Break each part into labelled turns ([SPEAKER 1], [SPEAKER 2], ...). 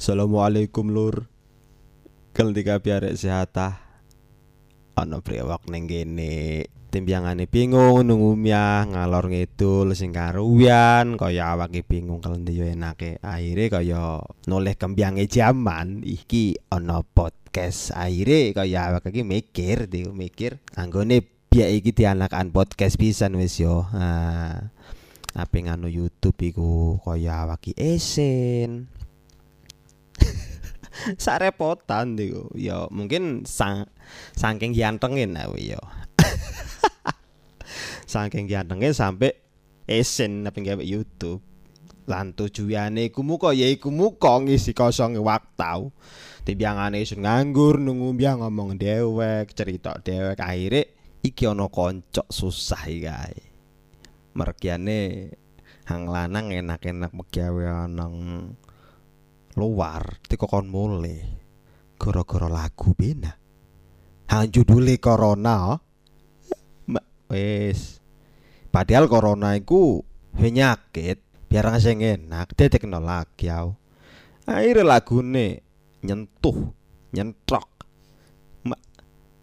[SPEAKER 1] Assalamualaikum lur. Ketika biarek sehat ah. Ana brewok ning kene. Timbyangane bingung nunggu miyah ngalor ngidul sing karuwian kaya awake bingung kelendi yo enake. Akhire kaya noleh kembyange jaman iki ana podcast. Akhire kaya awake iki mikir, di mikir anggone biak iki dianakan podcast pisan wis yo. Nah, ape nganu YouTube iku kaya awake esen. sarepotan iku ya mungkin sang saking gantengin aku ya. Saking gantengin sampai esen apa gawe YouTube. Lan tujuane iku muka ya iku muka ngisi kosong waktu timbangane isun nganggur nunggu biang ngomong dewek cerita dewek akhirnya iki ana koncok susah iki kae. Mergiane hang lanang enak-enak megawe nang luar teko kon mulai gara-gara lagu bena hang judule corona Mbak wis. Padahal corona iku penyakit biar sing enak detekno lagi akhirnya lagune nyentuh nyentrok. Ma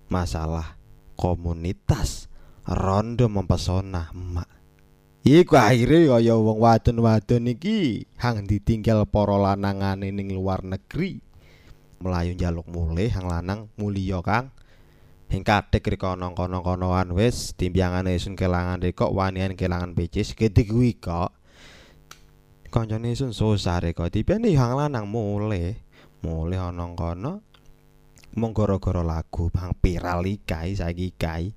[SPEAKER 1] masalah komunitas rondo mempesona mak Iku akhirnya kaya wong wadon-wadon iki hang ditinggal para lanangane ning luar negeri. Melayu njaluk mulih hang lanang mulya Kang. Hing kadek rika kono-konoan wis timbyangane sun kelangan reka wanian kelangan pecis gede kuwi kok. Kancane sun susah reka dipene hang lanang mulih. Mulih ana kono mung gara-gara lagu bang viral iki saiki kae.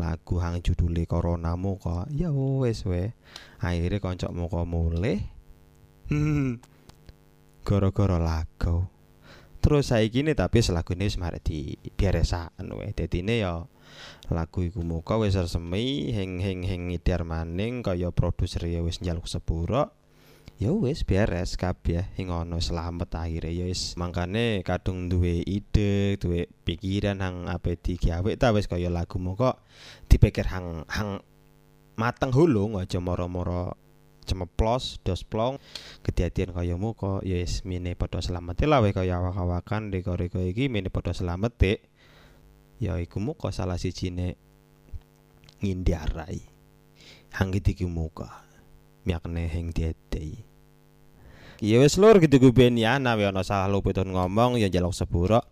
[SPEAKER 1] Lagu hang judule corona muka ya wes we akhirnya koncok muka mulai hmm. Gara-gara lagu. Terus saya gini tapi selagu ini semarang di biaresaan we jadi ini ya lagu iku muka wis resmi heng heng heng ngidar maning kaya produser ya wis njaluk sepuro ya wis beres kabeh ing ono selamat akhire. Ya wis mangkane kadung duwe ide duwe pikiran hang apa digawe ta wis kaya lagu kok dipikir hang hang mateng hulung aja moro-moro cemeplos dos plong kejadian kaya muka ya wis mine padha selamat. Lah wis kaya awak-awakan reko-reko iki mine padha selamat ya iku muka salah sijine ngindarai hang iki muka miakne heng dietei Ya wis lur gitu gue ben ya nawe ana salah luputun ngomong ya jaluk sepuro.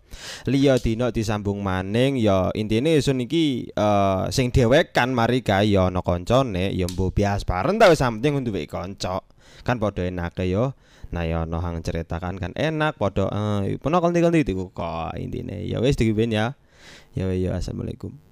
[SPEAKER 1] Liya dina disambung maning ya intine isun iki uh, sing dhewek kan mari gawe ya ana kancane ya mbuh bias bareng ta wis penting duwe kanca. Kan padha enake yo. Nah ya ana hang ceritakan kan enak padha eh uh, peno kanthi-kanthi kok intine. Ya wis ben ya. Ya ya assalamualaikum.